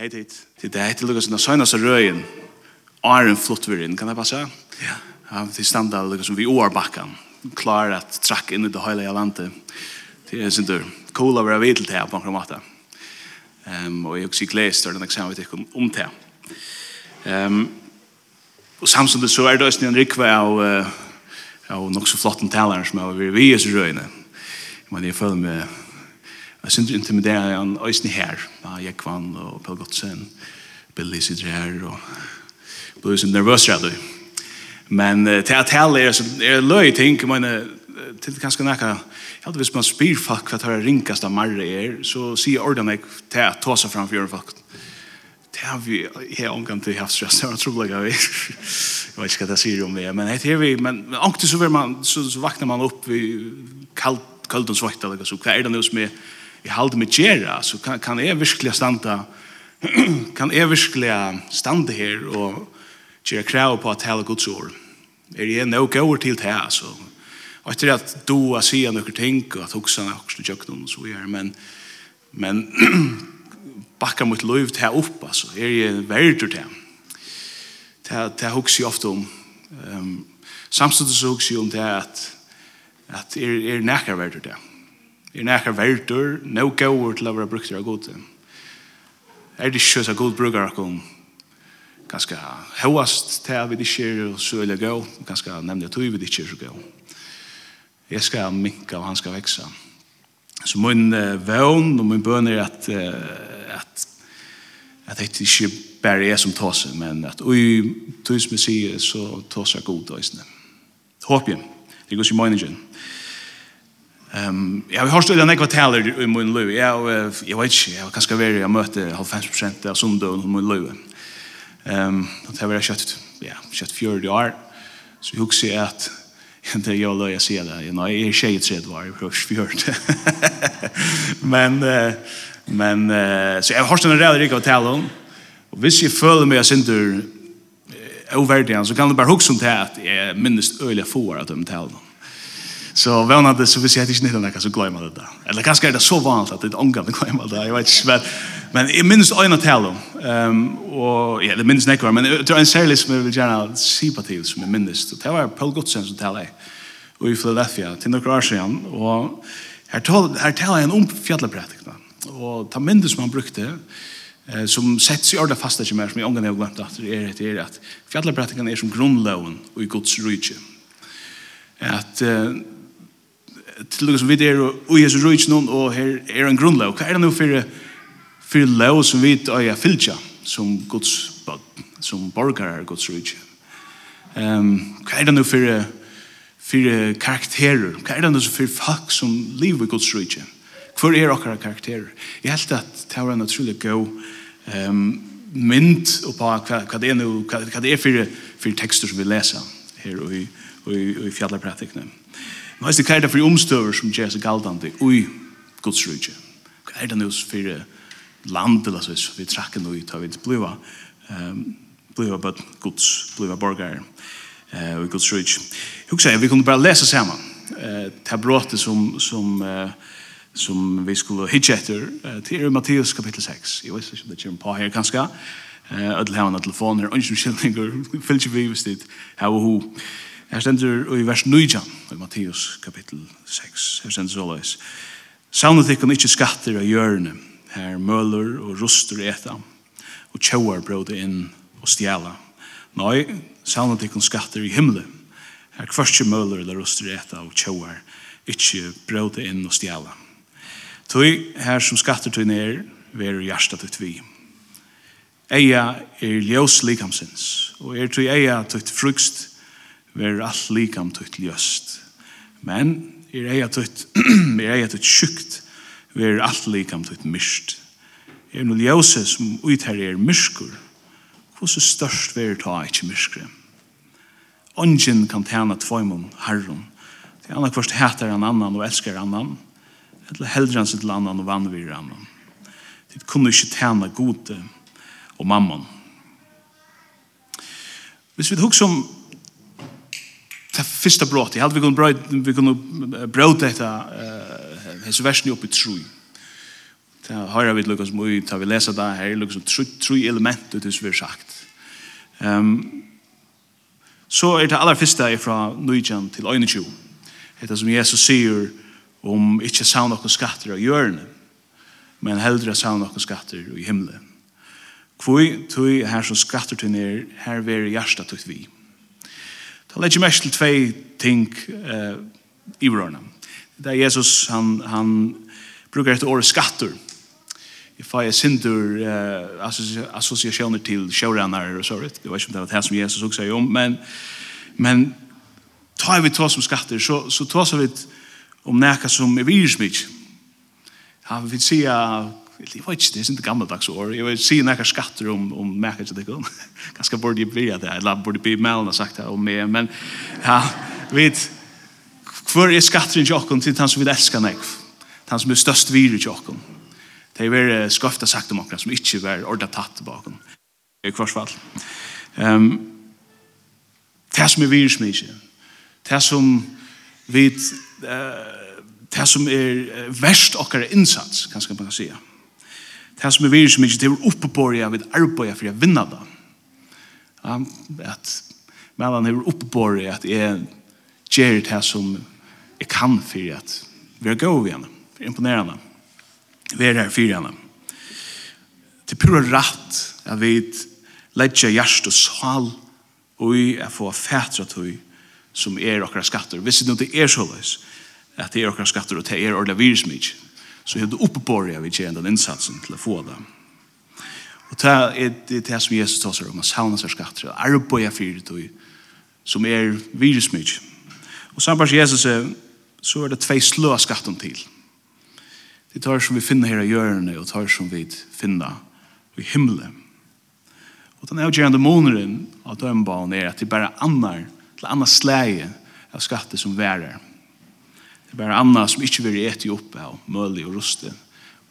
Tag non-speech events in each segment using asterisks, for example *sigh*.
Hei tid. Det er etter lukka som den søgneste røyen. Arjen flottvirren, kan det passe? Ja. Ja, det standa lukka som vi åarbakkan. Klar at trakk inn i det høyla landet. Det er sin. Cool av å være vidt til det, på en måte. Um, og jeg også gledes til den eksamen vi tikk om det. Um, og samtidig så er det også en rikve av, uh, av nok så flotten taleren som har vært vi i røyene. Men jeg føler meg Jeg synes det intimiderer han øyne her. Ja, Jekvann og Pell Gottsen. Billy sitter her og blir så nervøs redd. Men uh, til at hele er, så er det løy ting, men til kanskje nækka, jeg hadde hvis man spyr folk hva tar ringkast av marre er, så sier ordene jeg til at ta seg fram for folk. Det har vi her omgang til havstress, det var trolig av *laughs* vi. Jeg vet ikke hva det sier om det, men det er vi, men anktig så, man, så, så vakner man opp, i kalt, kalt og svart, eller så, hva er det nå som er, jeg halde meg gjerra, så kan, kan jeg virkelig standa, *clears throat* kan jeg virkelig standa her og gjøre krav på at hele Guds ord. Er jeg nå går til det så og etter at du har sier noen ting, og at hoksa er til tjøkken og så videre, men, men *clears throat* bakka mot liv til her opp, altså, er jeg verdur til her. Det hoksa jeg ofte om. Um, samtidig så hoksan jeg om det at, at er, er nekker verdur til her er nekkar verdur, no gaur til å være brukt av gode. Er det ikke så god brukar akkom, ganske høyast til vi ikke er så søle gau, ganske nemlig at vi ikke er så gau. Jeg skal minka og han skal veksa. Så min uh, vøvn og min bøn er at, uh, at, at det ikke bare er som tåse, men at ui tås med sige så tåse er god og isne. Håper jeg. Det går ikke i morgen. Um, jeg har hørt øyne nekva taler i min løy. Jeg, jeg vet ikke, jeg kan skal være, jeg møter 90% av sundagen i min løy. Um, det har vært kjøtt, ja, kjøtt 40 år. Så jeg husker at det jeg løy jeg sier det, är jeg er tjej i tredje år, jeg prøver Men, men, så jag har hørt øyne redd rikva taler. Og hvis jeg føler meg synder oververdig, så kan det bara huske om det att jag minnes öliga får att de talene. Så vem hade så visst jag inte nittar något så glömma det där. Eller kanske är det så vanligt att det ångar det glömma det. Jag vet inte men men i minns en att tala. Ehm och ja, det minns näkvar men det är en särlig som vill gärna se på till som är minst. Det var Paul Gottsen som talade. Och i Philadelphia till några år sedan och här tal här talade han om fjällpraktikerna. Och ta minns som han brukte eh som sätts i ordet fasta som är som jag ångar har glömt att det är det är att fjällpraktikerna är som grundloven och i Guds rike. Att til lukka som vi er og i Jesu rujts noen og her er en grunnlag. Hva er det nå for for lov som vi er ja, fylgja som Guds som borgare er Guds rujts? Um, hva er det nå for for karakterer? Hva er det nå for folk som lever i Guds rujts? Hvor er okkara karakterer? Jeg held at det var en utrolig god um, mynd på hva, hva det er nå, hva, hva det er for, for tekster som vi leser her og i, og i, og i fjallarpratikene. Nå er det hva er det for omstøver som gjør seg galdande ui Guds rydde. Hva er det nå for land eller så vi trakk nå ut av vi bliva bliva bøtt Guds bliva borgar ui Guds rydde. Hugsa, vi kunne bare lese saman det bråte som som uh, som vi skulle hitje etter uh, til Matteus kapittel 6. Jeg vet ikke om det kommer på her kanskje. Uh, Ødel hevna telefoner, ønskjum skilninger, ikke vi hvis det dit, hava hun. *laughs* Her stender i vers 9, i Matteus kapittel 6. Her stender så løs. Savnet ikon ikke skatter av hjørne, her møller og ruster eta, og tjauar bråde inn og stjæla. Nei, savnet ikon skatter i himmelen, her kvarskje møller eller ruster eta og tjauar, ikke bråde inn og stjæla. Tøy, her som skatter tøy ned, veru hjertet tøy tvi. Eia er ljøs likamsins, og er tøy eia tøy frukst ver alt likam tutt ljøst. Men er eia tutt, *clears throat* er eia tutt sjukt, ver alt likam tutt myrst. Er no ljøse som utherrer myrskur, hvordan størst ver ta ikkje myrskre. Ongen kan tjena tvojmon herrum, til anna kvart heter han annan og elskar annan, eller heldre han sitt annan og vannvirer annan. Det kunne ikkje tjena gode og mammon. Hvis vi hugsa om det första brottet. Jag hade vi kunde bröd vi kunde bröd detta eh hesa versen upp i tru. Det har vi Lukas Moy tar vi läsa där här Lukas tru tru element det vi har sagt. um, så er det allra första fra Nujjan til Einju. Det som Jesus sier om inte sauna noen skatter av görne men hellre sauna noen skatter i himmelen Kvoi tui her som skatter til nir, her veri hjärsta tukt vi. Mm Da legger mest til tvei ting eh, i vårene. Det er Jesus, han, han brukar etter året skatter. Jeg får jeg synder eh, assosiasjoner til sjørenner og så vidt. Det var ikke om det var det som Jesus også sier om, men, men tar vi tå som skatter, så, så tås vi om neka som er virusmikk. Han vil si at *laughs* til. Jeg vet ikke, det er ikke gammeldags år. Jeg vil si nekker skatter om, om merker til det. Ganske burde jeg bli det, eller burde bli melen og sagt det om meg. Men ja, vet, hver er skatter i åkken til han som vil elske nek? Han som er størst vire i åkken. Det er veldig skøft sagt om åkken som ikke var ordet tatt tilbake. I kvarsfall. Um, det som er vire som ikke. Det som vi... Uh, det som er verst okkara innsats, kanskje man kan säga det som er virus som ikke til oppe på det, jeg vil arbeide for jeg vinner det. Ja, at men han er oppe på det, at jeg gjør det som jeg kan for at vi er gode igjen, for imponerende. Vi er her for igjen. Det er pura rett at vi legger hjert og sal og vi er få fætre tog som er okra skatter. Hvis det ikke er så løs, at det er okra skatter og det er ordentlig virusmidje, så är det uppborgar vi tjänar den insatsen till å få det. Och det är det det som Jesus tar seg om å savne seg skatter och arbeide for det som är Og Och samtidigt Jesus så är det två slöa skatten til. Det tar som vi finner her i hjørnet, och tar som vi finner i himlen. Och den avgjørende måneden av dømbanen är att det bara annar till annars slæge av skatter som värar. Det er bare anna som ikke vil eti opp av møli og ruste.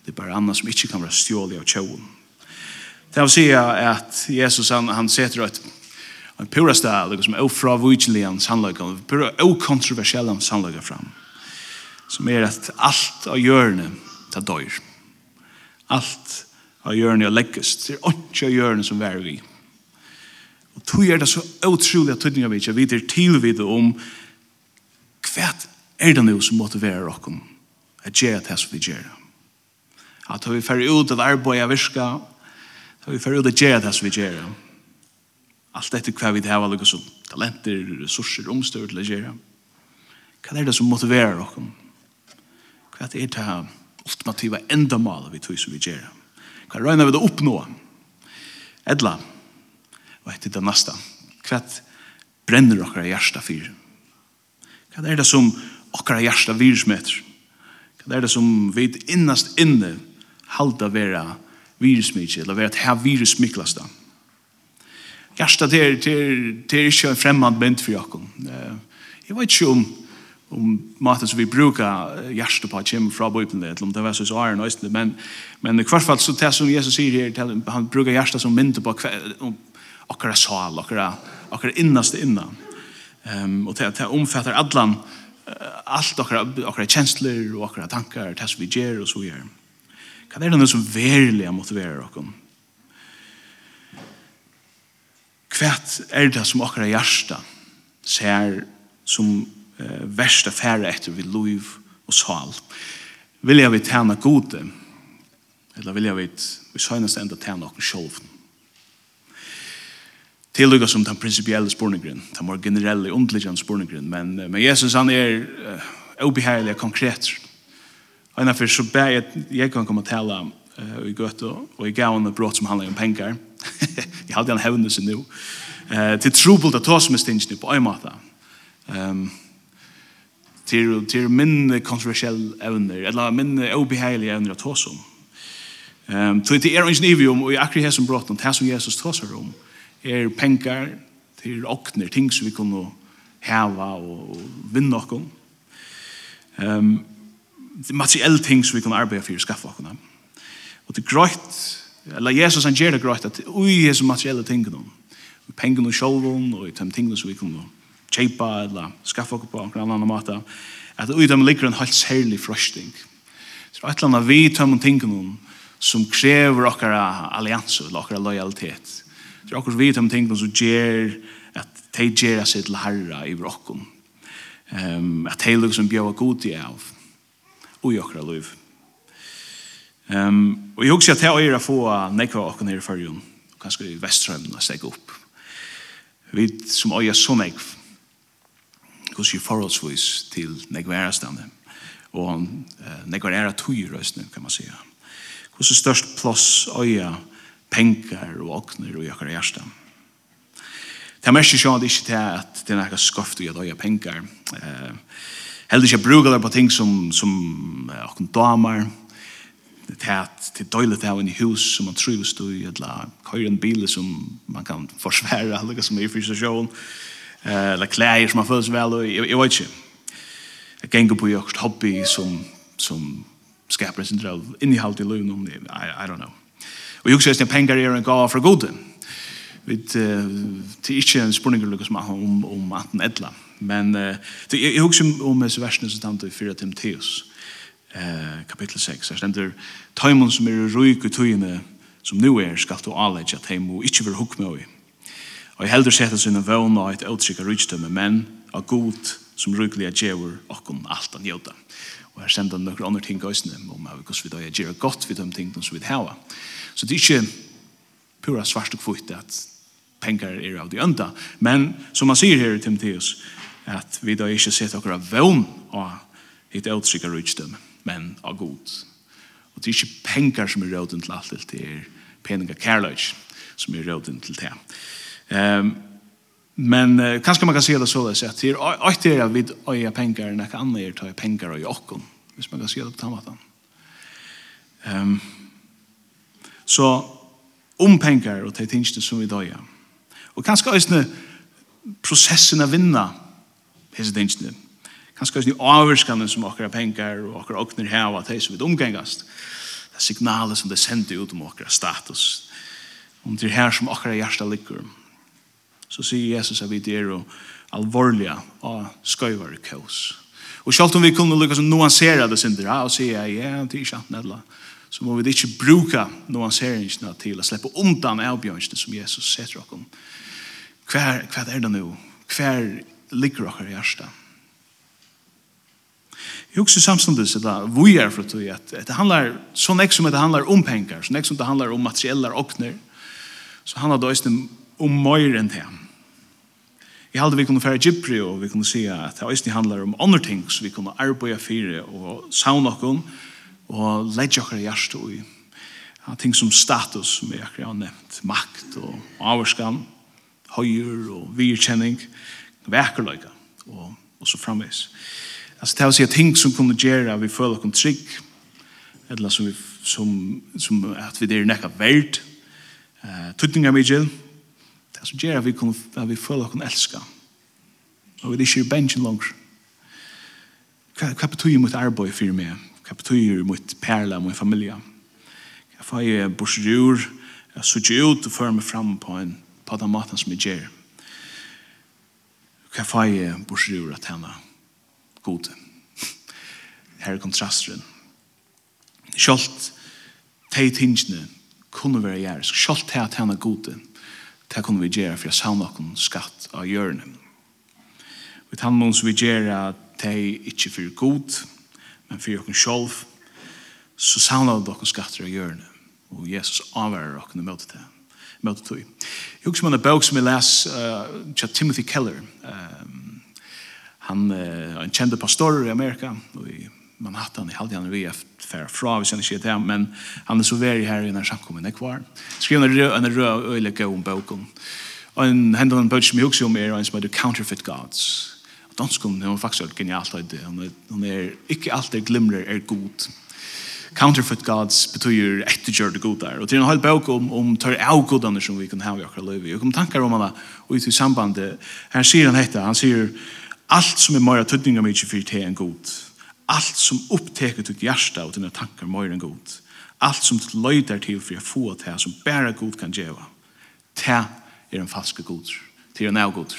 Det er bare anna som ikke kan være stjålig av tjålen. Det vil si at Jesus han, han setter et en pura sted, liksom, og fra vujtjelian en pura og en sannløyga fram, som er at alt av hjørne ta døyr. Alt av hjørne er leggest. Det er ikke av hjørne som vær vi. Og tog er det så utrolig at tøyninga vi ikke, vi er tilvide om hva er det noe som motiverer dere at gjøre det som vi gjør. At vi får ut at arbeidet virker, at vi får ut at gjøre det som vi gjør. Alt dette hva vi har noe som talenter, ressurser, omstør til å gjøre. Hva er det som motiverer dere? Hva er det her ultimativa endamålet vi tog som vi gjør? Hva regner vi det oppnå? Edla, hva heter det neste? Hva brenner dere hjertet for? Hva er det som okkara hjärsta virusmeter. Det er det som vi innast inne halda vera virusmykje, eller vera at her virusmyklas da. Hjärsta det er, det er, det er ikke en fremmand bent for jakken. Jeg vet ikke om om maten som vi brukar hjärsta på kjem fra bøypen det, eller om det var så så æren det, men, men i hvert fall så det som Jesus sier her, han brukar hjärsta som mynd på okkara sal, okkara, okkara innast innan. Um, og det, det omfattar allan, allt och okra känslor och okra tankar tas vi ger och så gör. Kan det någon som verkligen motiverar oss? Kvärt är det som okra hjärta ser som eh, värsta färre efter vi liv och sal. Vill jag vi tjäna gode? Eller vill jag vi, vi sönas ända tjäna och själva? til lukka som den principiella spurningren, den more generella underliggende spurningren, men, men Jesus han er uh, obehagelig konkret. Og innanfor så ber jeg, jeg kan komme og tala uh, i Gøte, og i gav henne brått som handler om pengar. *laughs* jeg hadde en hevne seg nå. Uh, til trobult at som med stingene på en måte. Um, til, til minne kontroversiell evner, eller minne obehärlig evner at ta som. Um, til det er ikke nivå om, og jeg akkurat har som brått, det som Jesus tar tåser om, um, er pengar, til okner, ting som vi kunne heva og, og vinna okkur. Um, materielle ting som vi kunne arbeide for å skaffe okkur. Og det er grøyt, eller Jesus han gjør det grøyt, at ui er så materielle ting og pengen og sjolvun og de tem ting som vi kunne kjeipa eller skaffe okkur på okkur annan måte, at ui dem ligger en helt særlig frøsting. Så et eller annet vi tar med tingene som krever okkara allianser, okkara lojalitet, Det er akkurat vi om ting som gjør at de gjør seg til herre i brokken. Um, at de liksom bjør god i av og i akkurat liv. Um, og jeg husker at jeg er å få nekva åkken nere i førjen, kanskje i Vestrømmen og steg opp. Vi som øyer så nekv, hos vi forholdsvis til nekva ærestande, og uh, nekva æra tog i røstene, kan man sige. Hvordan størst plass øyer pengar og åkner og jakkar hjärsta. Det er mest sjå det ikke til at det er noe skøft å gjøre pengar. Eh, heller ikke bruker det på ting som, som uh, åkken damer, det er til døylig til å ha en hus som man trives i, eller køyre en bil som man kan forsvære, eller *laughs* som er i fysisk sjåen, eller klær som man føles vel, og jeg, jeg vet ikke. Jeg ganger på jokst hobby som, som skaper sin drøv innihalt i løgn om det, I, I don't know. Og jeg synes at penger er en gav for gode. Vi, det er ikke en spurning som er om, om 18 etla. Men uh, jeg, jeg husker om disse versene som stand i 4 Timotheus, uh, kapittel 6. Her stender, «Tøymon som er røyk i tøyene som nu er, skal du anlegge at heim og ikke vil hukk med i. Og jeg heldur sette sinne vøvna et utrykka rydstømme, men av god som røyklige djevur okkon alt an jøda.» Og her sender han noen andre ting gøysene om hvordan vi da gjør godt ved de ting som vi har. Så det er ikke pura svart og kvitt at pengar er av de ønda. Men som man sier her i Timotheus, at vi da ikke sett akkurat vevn av hitt utrykka rydstømme, men av god. Og det er ikke penger som er råden til alt, det er peninga kærløys som er råden til det. Um, Men uh, kanskje man kan se det så det sett. att det är att det är vid öja pengar när kan andra er ta pengar och jockon. Hvis man kan se det på tamatan. Ehm um, så om pengar og det tingene som vi döja. Och kanske ösne processen av vinna hese tänkte. Kanske ösne avskanna som åkra pengar och åkra åkner här att det som vi omgengast. Det signaler som det sender ut om åkra status. Om det här som åkra hjärta ligger så sier Jesus at vi er og alvorlige og skøyver kaos. Og selv om vi kunne lykkes å nuansere det synder og sier ja, det er ikke nedla så må vi ikke bruke nuanseringene til å slippe undan avbjørnsene som Jesus setter oss om. Hver, hver er det nå? Hver ligger dere i hjertet? Jeg husker samtidig at vi er for tog at det handler, sånn ek som det handler om penger, sånn ek som det handler om materielle åkner, så handler det også om om mer enn det. Jeg halde vi kunne fære Gypri og vi kunne si at det eisne handlar om andre ting så vi kunne arbeida fire og sauna okkur og leidja i hjärsta og ja, ting som status som jeg akkurat har nevnt, makt og avarskan, høyer og virkjenning, vekkerløyga og, og så framvis. Altså det er å si ting som kunne gjøre vi føler okkar trygg eller som, vi, som, som at vi er nekka verd, uh, tutninga mykje, Det som gjør at vi, kunne, at vi føler oss elska. Og vi er ikke er bensjen langt. Hva, hva betyr mitt arbeid for meg? Hva betyr mitt perle, min familie? Hva får jeg borsjur? Jeg sitter ut og fører meg fram på, en, på den maten som jeg gjør. Hva får jeg borsjur at henne God. Her er kontrasten. Kjølt, teit tingene kunne være gjerne. Kjølt til at henne gode. Kjølt Det kunne vi gjøre for jeg savner noen skatt av hjørnet. Vi tar noen som vi gjør at det ikke for god, men for oss selv, så savner vi noen skatter av hjørnet. Og Jesus avværer noen møte til. Møte tog. Jeg husker man en bøk som jeg les, uh, Timothy Keller. Um, han er uh, en kjent pastor i Amerika, og i Manhattan i halvdagen vi efter fra, vi kjenner ikke det men han er så veri her i denne samkommen er kvar. Skriver en rød, en rød øyeleke om boken. Og en hendel en bøk som jeg husker om er en som heter Counterfeit Gods. Og danskon, er faktisk genialt av det. Hun er ikke alltid glimrer er god. Counterfeit Gods betyr ettergjørte godar. Og til en halv bøk om, om tør avgodene som vi kan ha i akkurat liv. Jeg kom tankar om henne ut i sambandet. Her sier han hette, han sier, Allt som er mer tøtning av mykje fyrir det er en god. Allt som upptäcker ditt hjärsta och dina tankar mer än god. Allt som ditt löjder till för att få det här som bara god kan geva. Det är en falsk god. Det är en av god.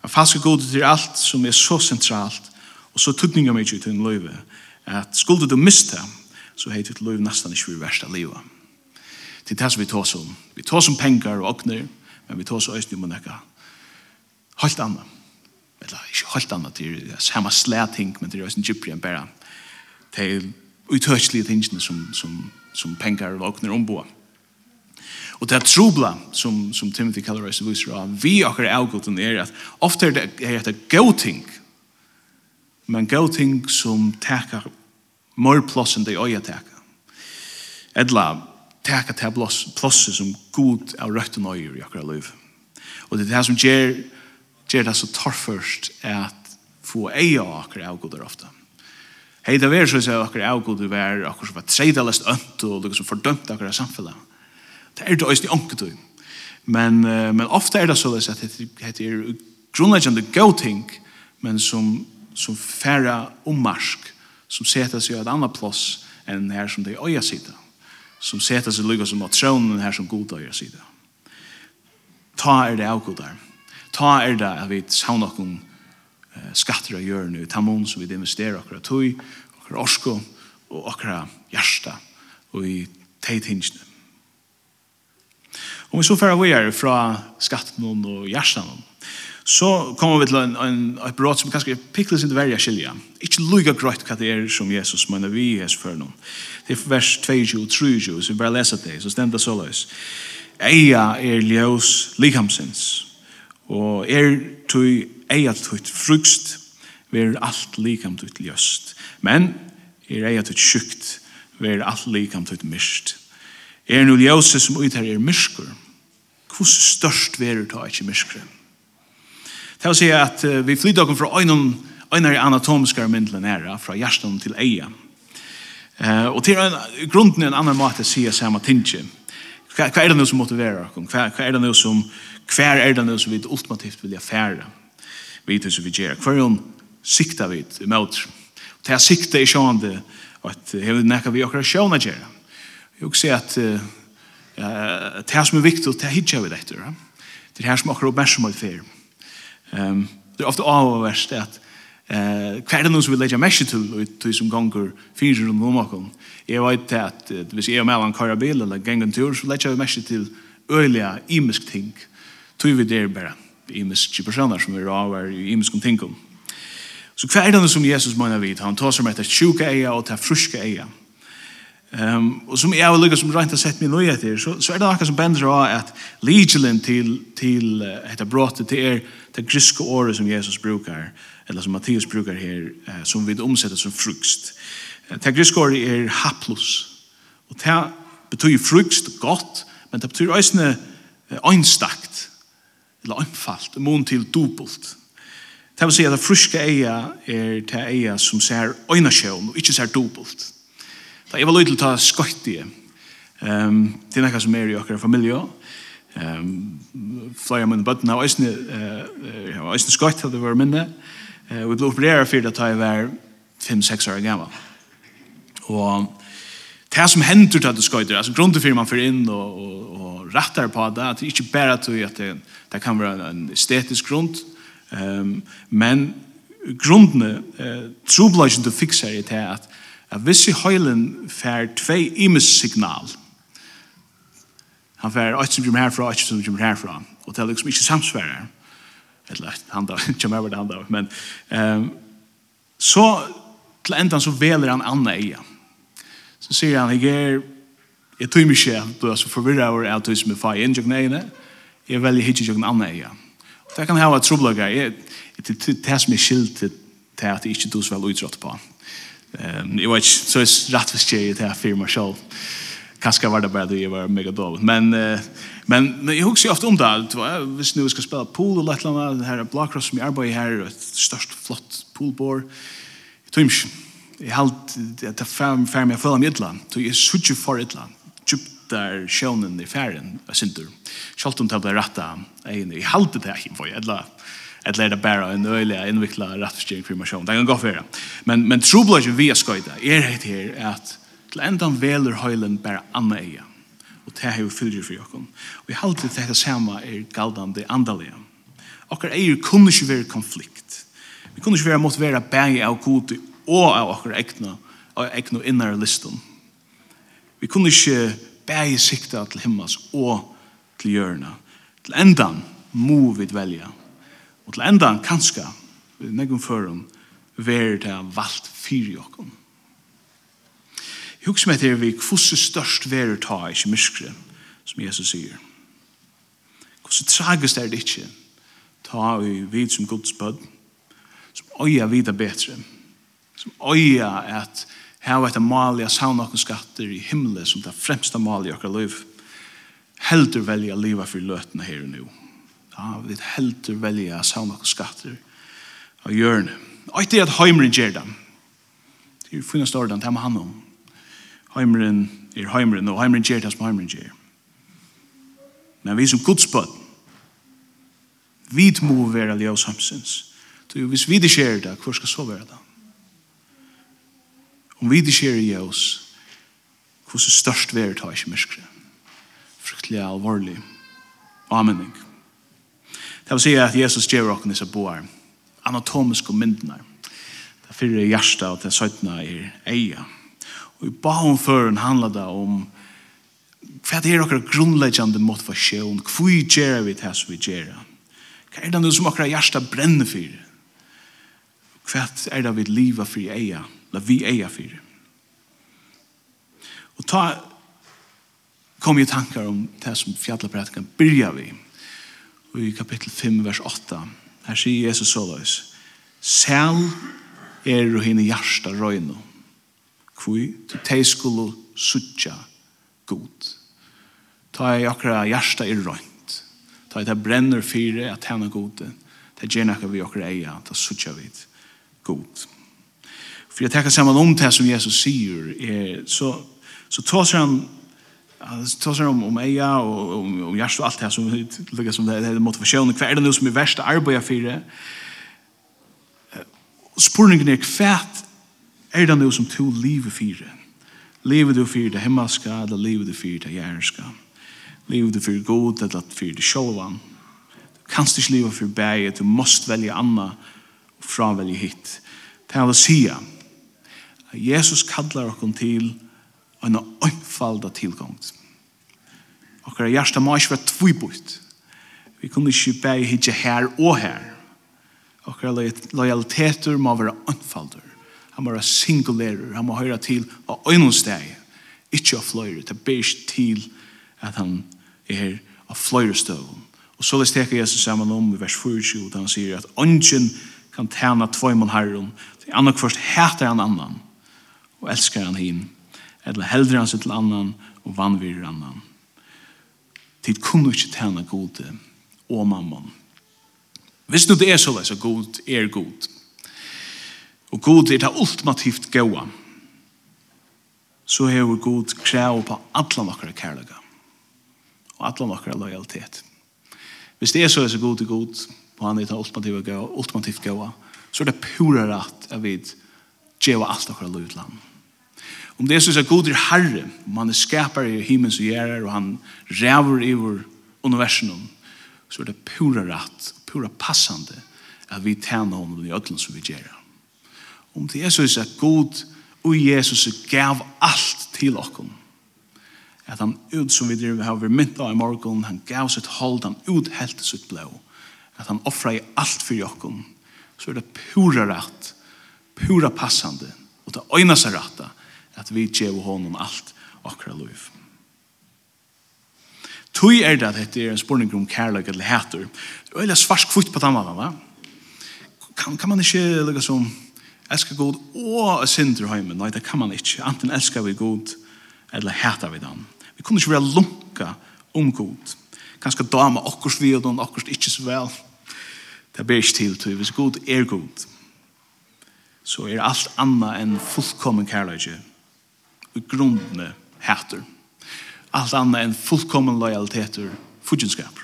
En falsk god är allt som är så centralt och så tuttningar mig till din löjve. Att skulle du miste så heter ditt löjve nästan inte för värsta livet. Det är det som vi tar som. Vi tar som pengar och åkner men vi tar så östning om något. Helt annat eller ikke helt annet, det er samme slæting, men det er også en gypri enn bare til utørslige tingene som, som, som penger og åkner ombå. Og det er trobla, som, som Timothy Keller også viser av, vi akkurat er avgåten er at ofte er det, er det gode ting, men gode ting som teker mer plass enn det øye teker. Edla teker til plass, som god av røtten øyer i akkurat liv. Og det er det som gjør gjør det så torførst at få eie av akkurat avgoder ofte. Hei, det var så at akkurat avgoder var akkurat som var tredjelest ønt og noe som fordømt akkurat samfunnet. Det er det også i ånket Men, men ofte er det så at det er grunnleggende god ting, men som, som færre ommarsk, som setter seg i et annet plass enn her som det er øya sida, som setter seg lykka som at tronen her som god øya sida. Ta er det avgodar ta er det at vi savner noen skatter av hjørne, ta mån som vi investerer akkurat tog, akkurat orsko og akkurat hjärsta og i teitingene. Om vi så fører vi er fra skatten og hjärsta så kommer vi til en, en, et brot som kanskje pikkles ikke verja skilja. Ikke lukka grøyt hva det er som Jesus mener vi er for noen. Det er vers 22 og 23, så vi bare leser det, så stender det så løs. Eia er ljøs likamsins og er tui eiat tutt frugst, ver alt likam tutt ljøst. Men er eiat tutt sjukt, ver alt likam tutt mist. Er nu ljøse som uther er myrskur, hos størst verur ta ikke myrskur. Det vil si at vi flytter okkur fra øynum, øynar anatomiskar myndlen era, fra hjertan til eia. Uh, og til grunden er en annan måte sier samme tingje. Hva, hva er det noe som motiverer oss? Hva, hva er det noe som, hva er det noe som vi ultimativt vilja fære? Vi vet som vi gjør. Hva er det sikta vi i møter? Det er sikta er sjående at det er nekka vi akkurat sjående gjøre. Jeg vil si at uh, det her som er viktig, det her hittar vi det etter. Det her som akkurat oppmerksomhet fer. Um, det er ofte avverst at Eh, hva er det noen som vil legge merke til ut til som ganger fire rundt om åkken? Jeg vet at hvis jeg og Melan kører bil eller ganger en tur, så legger jeg merke til øyelige, imisk ting. Tog vi der bare imiske personer som er avhver i imiske ting. Så hva er det noen som Jesus mener vidt? Han tar som etter sjuke eier og tar fruske eier. Um, og som jeg og Lukas som rent har sett min nøye etter, så, så er det noe som bender av at ligelen til, til uh, etter bråttet, det er det griske året som Jesus brukar eller som Matteus brukar her, som vi omsetter som frukst. Det griske griskåret er haplos, og det betyr frukst godt, men det betyr også øynstakt, eller øynfalt, mån til dobbelt. Det vil si at det fruske eia er det eia som ser øynasjøen, og ikke ser dobbelt. Da jeg var løy til å ta skøyt skøyttige, um, det er noe som er i okkara familie, um, flere av mine bøttene har også uh, øyne skøyt, det var minne, og Eh, vi ble opereret for det da jeg var 5-6 år gammel. Og det som hender til at det skøyder, altså grunnen til man får inn og, og, og rattar på det, at det ikke bare til at det, det kan være en estetisk grunn, um, men grunnene, eh, troblagen du fikser er til at, at hvis i høylen får tvei imes-signal, han får 8 som kommer herfra, 8 som kommer herfra, og det er liksom ikke samsværer, eller han där kommer över det han där men ehm så till ändan så väljer han Anna igen. Så säger han jag är jag tror mig själv då alltså förvirrar över att som med fire engine nej jag väljer hitch jag en Anna igen. Det kan ha ett trubbel grej. Det som mig skilt till att det inte då så väl utrott på. Ehm jag vet så är rätt för sig det här för mig själv. Kanske var det bara det jag var mega dåligt. Men, uh, men, men jag husar ofta om det. Hvis nu ska spela pool och lätt landa. Det här är Blackross som jag arbetar här. Ett störst flott poolbord. Tums. Jag har det att ta fram jag följer följa mig ytla. Så jag såg ju för ytla. Djuptar sjönen i färgen. Jag syns inte. Sjalt om det blir rätta. Jag har alltid det här. Jag har alltid att lära bara en öliga invikla rättförstyrning för mig själv. Det kan gå för det. Men, men tro blir vi ska skojda. Er det här att til endan veler høylen bare anna eia. Og det har jo fyrir for jokken. Og jeg halte til dette samme er galdande andalega. Okkar eier kunne ikke være konflikt. Vi kunne ikke være mot være bæg av god og av okkar egna og egna innare listan. Vi kunne ikke bæg sikta til himmels og til hjørna. Til endan må vi velja. Og til endan kanska, vi negum førum, ver det valgt fyrir jokken. Hugsmet til vi kvosse størst verur ta, ikkje myskre, som Jesus sier. Kvosse tragest er det ikkje, ta vi vid som Guds bød, som øya vida betre, som øya at hava et amalia saun okkur skatter i himle, som det fremsta amalia okkur liv, heldur velja liva for løtna her og nu. Ja, vi heldur velja saun okkur skatter av hjørne. Og etter at heimren gjerda, det er funnast ordan, det er med han om, heimren er heimren, og heimren gjør det som heimren gjør. Men vi som godsbøtt, vi må være ljøs samsins. Så hvis vi det skjer det, hvor skal så være det? Om vi det skjer i ljøs, hvor så størst være det ikke mørkere. Fryktelig alvorlig. Amen. Det vil si at Jesus gjør åkken disse boer, anatomiske myndene. Det fyrre hjertet og det søytene er eier. Og i baun føren handla det om hva er okkar grunnleggjande motivasjon, hva gjerra vi det som vi gjerra? Hva er det som okkar hjärsta brenner fyrir? Hva er det vi liva fyrir eia, la vi eia fyrir? Og ta kom jeg tankar om det som fjallaprætikan byrja vi i kapittel 5, vers 8. Her sier Jesus såløys, Sel er og henne hjärsta røyno, Kvui, til tei skulle suttja god. Ta i okra hjärsta er røynt. Ta i det brenner fyre at henne gode. Ta gjerne akka vi okra eia, ta suttja vid god. For jeg tenker sammen om det som Jesus sier, er, så, så tåser han tås om, om eia og om, om hjärsta og alt det som lukkar som det er motivasjonen. Hva er det nu som er verst å arbeida det. Spurningen er hva er det noe som to livet fire? Livet du fire det hemmaska, eller livet du fire det gjerska? Livet du fire god, eller fire det sjolvan? Du kan ikke livet for bæget, du måst velge anna, og fravelge hit. Det er å si at Jesus kallar oss til en oppfalda tilgångt. Okkara hjarta må ikke være tvibutt. Vi kunne ikke bæge hitje her og her. Og Okkara lojaliteter må være oppfalder. Han må være singulerer, Han må høre til av øynesteg. Ikke av fløyre. Det ber ikke til at han er av fløyre støv. Og så lesteker Jesus sammen om i vers 24, da han sier at «Ongen kan tjene tvøymann herren, det er annok først heter han annan, og elsker han hin, eller heldre han seg til annan, og vannvirer annan. Tid kunne ikke tjene gode, og mammon. Hvis nu det er så leis, at god er god, og god er det ultimativt gåa, så hever god krav på alle nokre kærlega og alle nokre lojalitet. Hvis det er så er så god er god, og han er det ultimativt gåa, ultimativt gåa så er det pura rett at vi gjør alt nokre lojalitet til han. Om det er så er god er herre, om han er skapar i himmels og gjerrar, og han ræver i vår universum, så er det pura rett, pura passande at vi tjener honom i ödlen som vi gjerrar om det er så at god og Jesus gav alt til okkom. At han ut som vi driver har vi mynt av i morgon, han gav sitt hold, han uthelt sitt blå. At han offra i alt for okkom. Så er det pura rett, pura passande, og det øyna seg rett at vi gjev honom alt akra liv. Tui er det at dette er en spurning om kærlek eller hætur. Det er veldig svarsk kvitt på tannvann, va? Kan, kan man ikke lukka som elska god og synder heimen. Nei, det kan man ikke. Anten elskar vi god, eller hætar vi den. Vi kunne ikke være lunka om god. Kanskje dama okkurs vi og okkurs ikke så vel. Det ber ikke til, hvis god er god, så er alt anna enn fullkommen kærløyge. Og grunnene heter. Alt anna enn fullkommen lojaliteter, fudgenskaper.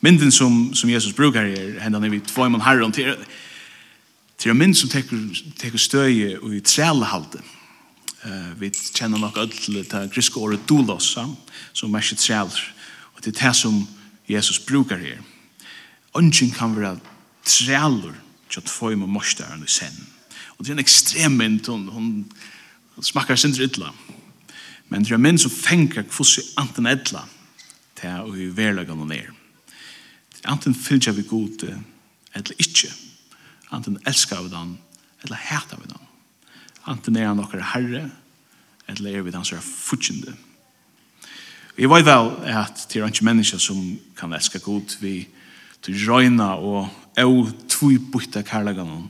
Mynden som, som Jesus brukar her, hendan er vi tvøymon herren til, Til er minn som teker, teker støy og i trælehalde. Uh, vi kjenner nok ødel til griske året dolos, som er ikke træler. Og det er det som Jesus brukar her. Ønsken kan være træler til at få med morstaren i sen. Og det er en ekstrem mynd, hun, hun smakker sin ytla. Men det er minn som fengar kvossi anten edla til å i verlagan og nere. Anten fylgja vi god edla ikkje. Anten elskar vi den, eller hætar vi den. Anten er han okkar herre, eller er vi den som er futsjende. Vi vet vel at det er ikke mennesker som kan elska god vi til røyna og au tvui bytta kærlegan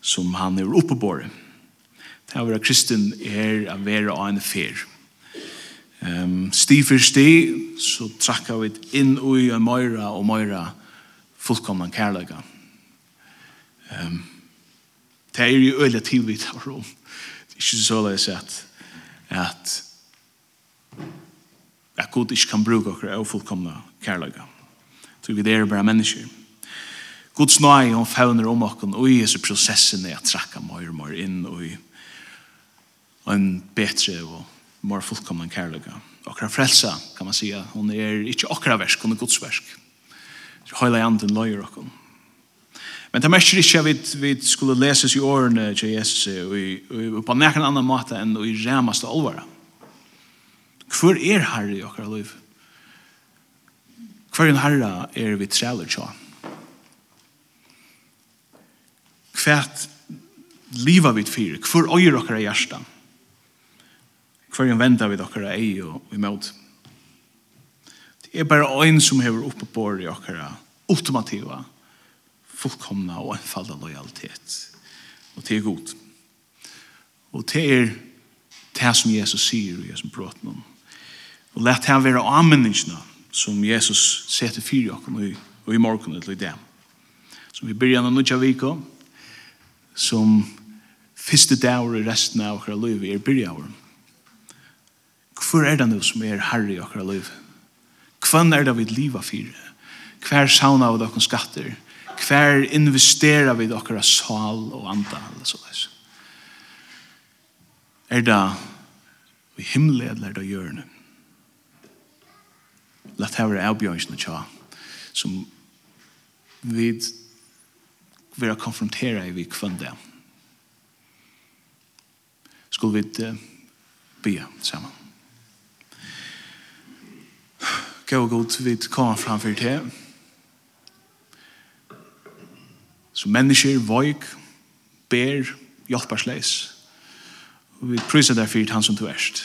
som han er oppebåret. Det er å være kristen er å være av en fer. Um, sti for sti så trakka vi inn ui og møyra og møyra fullkomna kærlegan Um, det er jo øyelig tilvitt av Rom. Det er ikke så løy at, at, at god ikke kan bruke okker av fullkomne kærløyga. Så vi er bare mennesker. Guds nøye og fauner om okken og i Jesu prosessen er at trakka mer og mer inn og i en betre og mer fullkomne kærløyga. Okra frelsa, kan man säga, hon er ikke okra versk, hon er Guds versk. Høyla i anden løyer okken. Men det mest ikke at vi, vi skulle leses i årene til Jesus og, i, og på nekken annen måte enn i remaste alvara. Hvor er Herre i okkar liv? Hvor er Herre er vi træler til? Hvert liva vi fyre? Hvor øyer okkar i hjersta? Hvor er venda vi okkar ei og imot? Det er bare øyn som hever oppe på i okkar ultimativa fullkomna og enfalda lojalitet. Og det er godt. Og det er det som Jesus sier og Jesus bråten om. Og lett her være anmenningsene som Jesus setter fyrir okken i, og i morgen til i dag. Som vi byrjar av nødja vika, som første dagur i resten av okkara liv er byrjar av. Hvor er det nu som er herre i okkara liv? Hvem er det vi liva fyrir? Hver sauna av okkara skatter? Hver hver investerer vi dere sal og anda, eller så leis. Er det vi himmelen, eller er det gjørende? La det være avbjørnsene tja, som vi vil konfrontera i vi kvann. Skulle vi uh, be sammen. Gå og god, vi kommer framfor til som mennesker, voik, ber, hjelpersleis. Og vi prøyser derfor han som du erst.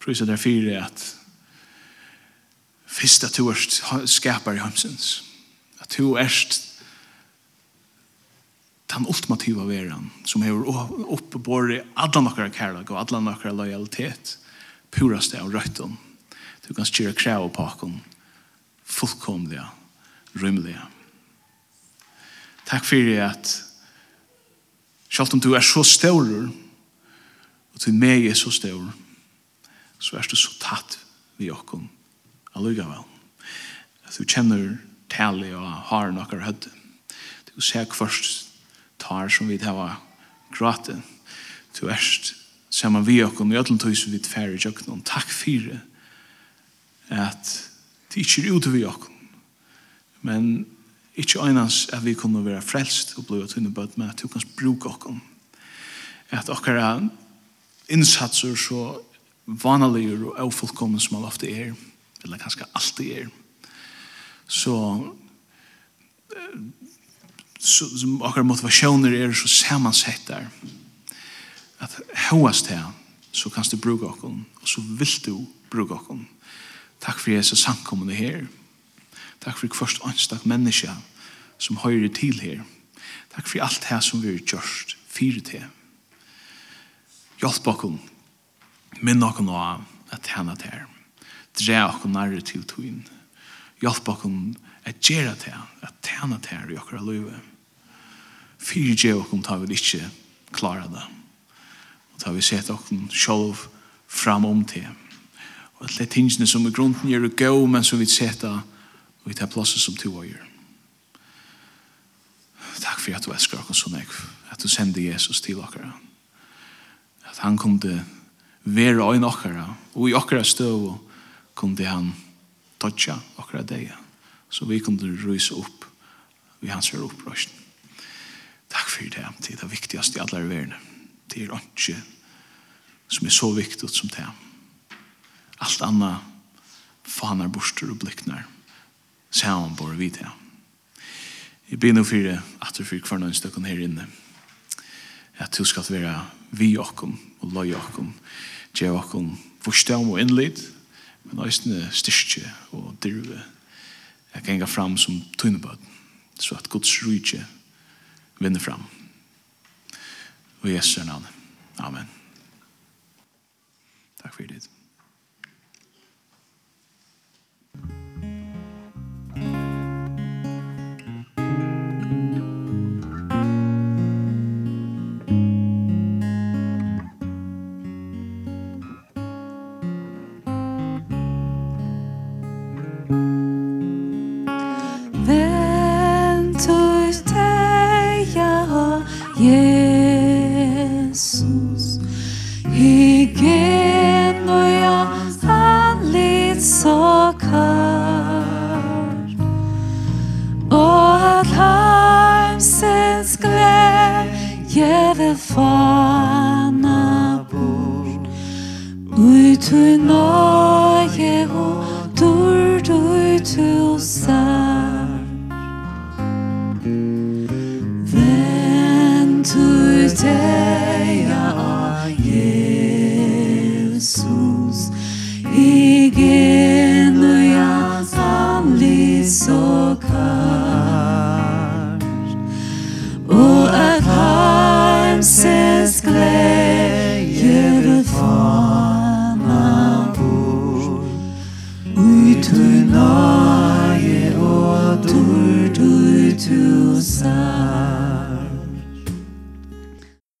Prøyser derfor at fyrst at du erst skapar i hamsens. At du erst den ultimativa veran som hever oppebore alla nokkara kærlag og alla nokkara lojalitet puraste av røyton. Du kan styra krav på akkon fullkomliga, rymliga. Takk fyrir at selv om du er så større, og du meg er så større, så er du så tatt vi okken allugavel. At du kjenner tali og har nokkar hødde. Du ser først tar som vi tar gratis. Du erst saman vi okkom i öllum tøys vi tfæri jöknum. Takk fyrir at det ikke er ute vi okkom. Men Ikke øynens at vi kunne være frelst og blive tunne bød, men at du kan bruke okken. At okkara innsatser så vanlige og avfullkomne som man ofte er, eller kanskje alltid er, så så som akkurat motivasjoner er så sammansett der at hoast her så kan du bruke okken og så vil du bruka okken takk for Jesus samkommende her Takk for hvert anstak menneske som høyre til her. Takk for alt det som vi har gjort, fire til. Hjelp bakom, minn bakom nå at tjene til her. Dre bakom nærre til togin. Hjelp bakom at gjøre til at tjene til her i okra løyve. Fire gjør bakom tar vi ikke klara det. Og tar vi sett bakom sjolv fram om til. Og alle tingene som i grunden gjør det gå, men som vi sett det og i det plasset som to og gjør. Takk for at du elsker oss så nek, at du sender Jesus til okkara. At han kunde være øyne okkara, og i okkara støv kunde han tøtja okkara deg, så vi kunde rysa opp vi hans her opprøsten. Takk for det, det er det viktigste i alle verden. Det er ikke som er så viktig som det. Alt annet faner borster og bliknar sammen bor vi til. Jeg ber nå for at du fyrer hver noen stykken her inne. At du skal være vi okkom og løy okkom, gjev okkom forstånd og innlid, men også styrke og dyrve. Jeg ganger fram som tøynebød, så at Guds rydje vinner fram. Og Jesu navn. Amen. Takk for det.